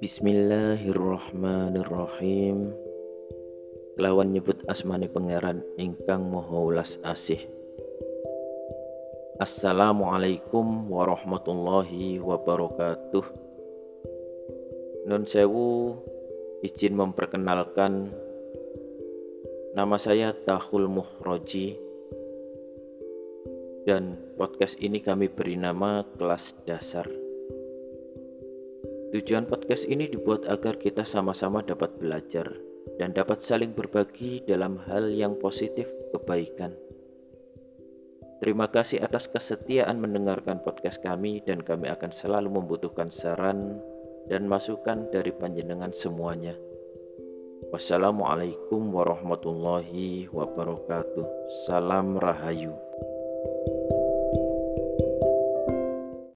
Bismillahirrahmanirrahim. Kelawan nyebut asmani pangeran ingkang moho ulas asih. Assalamualaikum warahmatullahi wabarakatuh. Nun sewu izin memperkenalkan Nama saya Tahul Muhroji dan podcast ini kami beri nama kelas dasar. Tujuan podcast ini dibuat agar kita sama-sama dapat belajar dan dapat saling berbagi dalam hal yang positif kebaikan. Terima kasih atas kesetiaan mendengarkan podcast kami dan kami akan selalu membutuhkan saran dan masukan dari panjenengan semuanya. Wassalamualaikum warahmatullahi wabarakatuh. Salam Rahayu.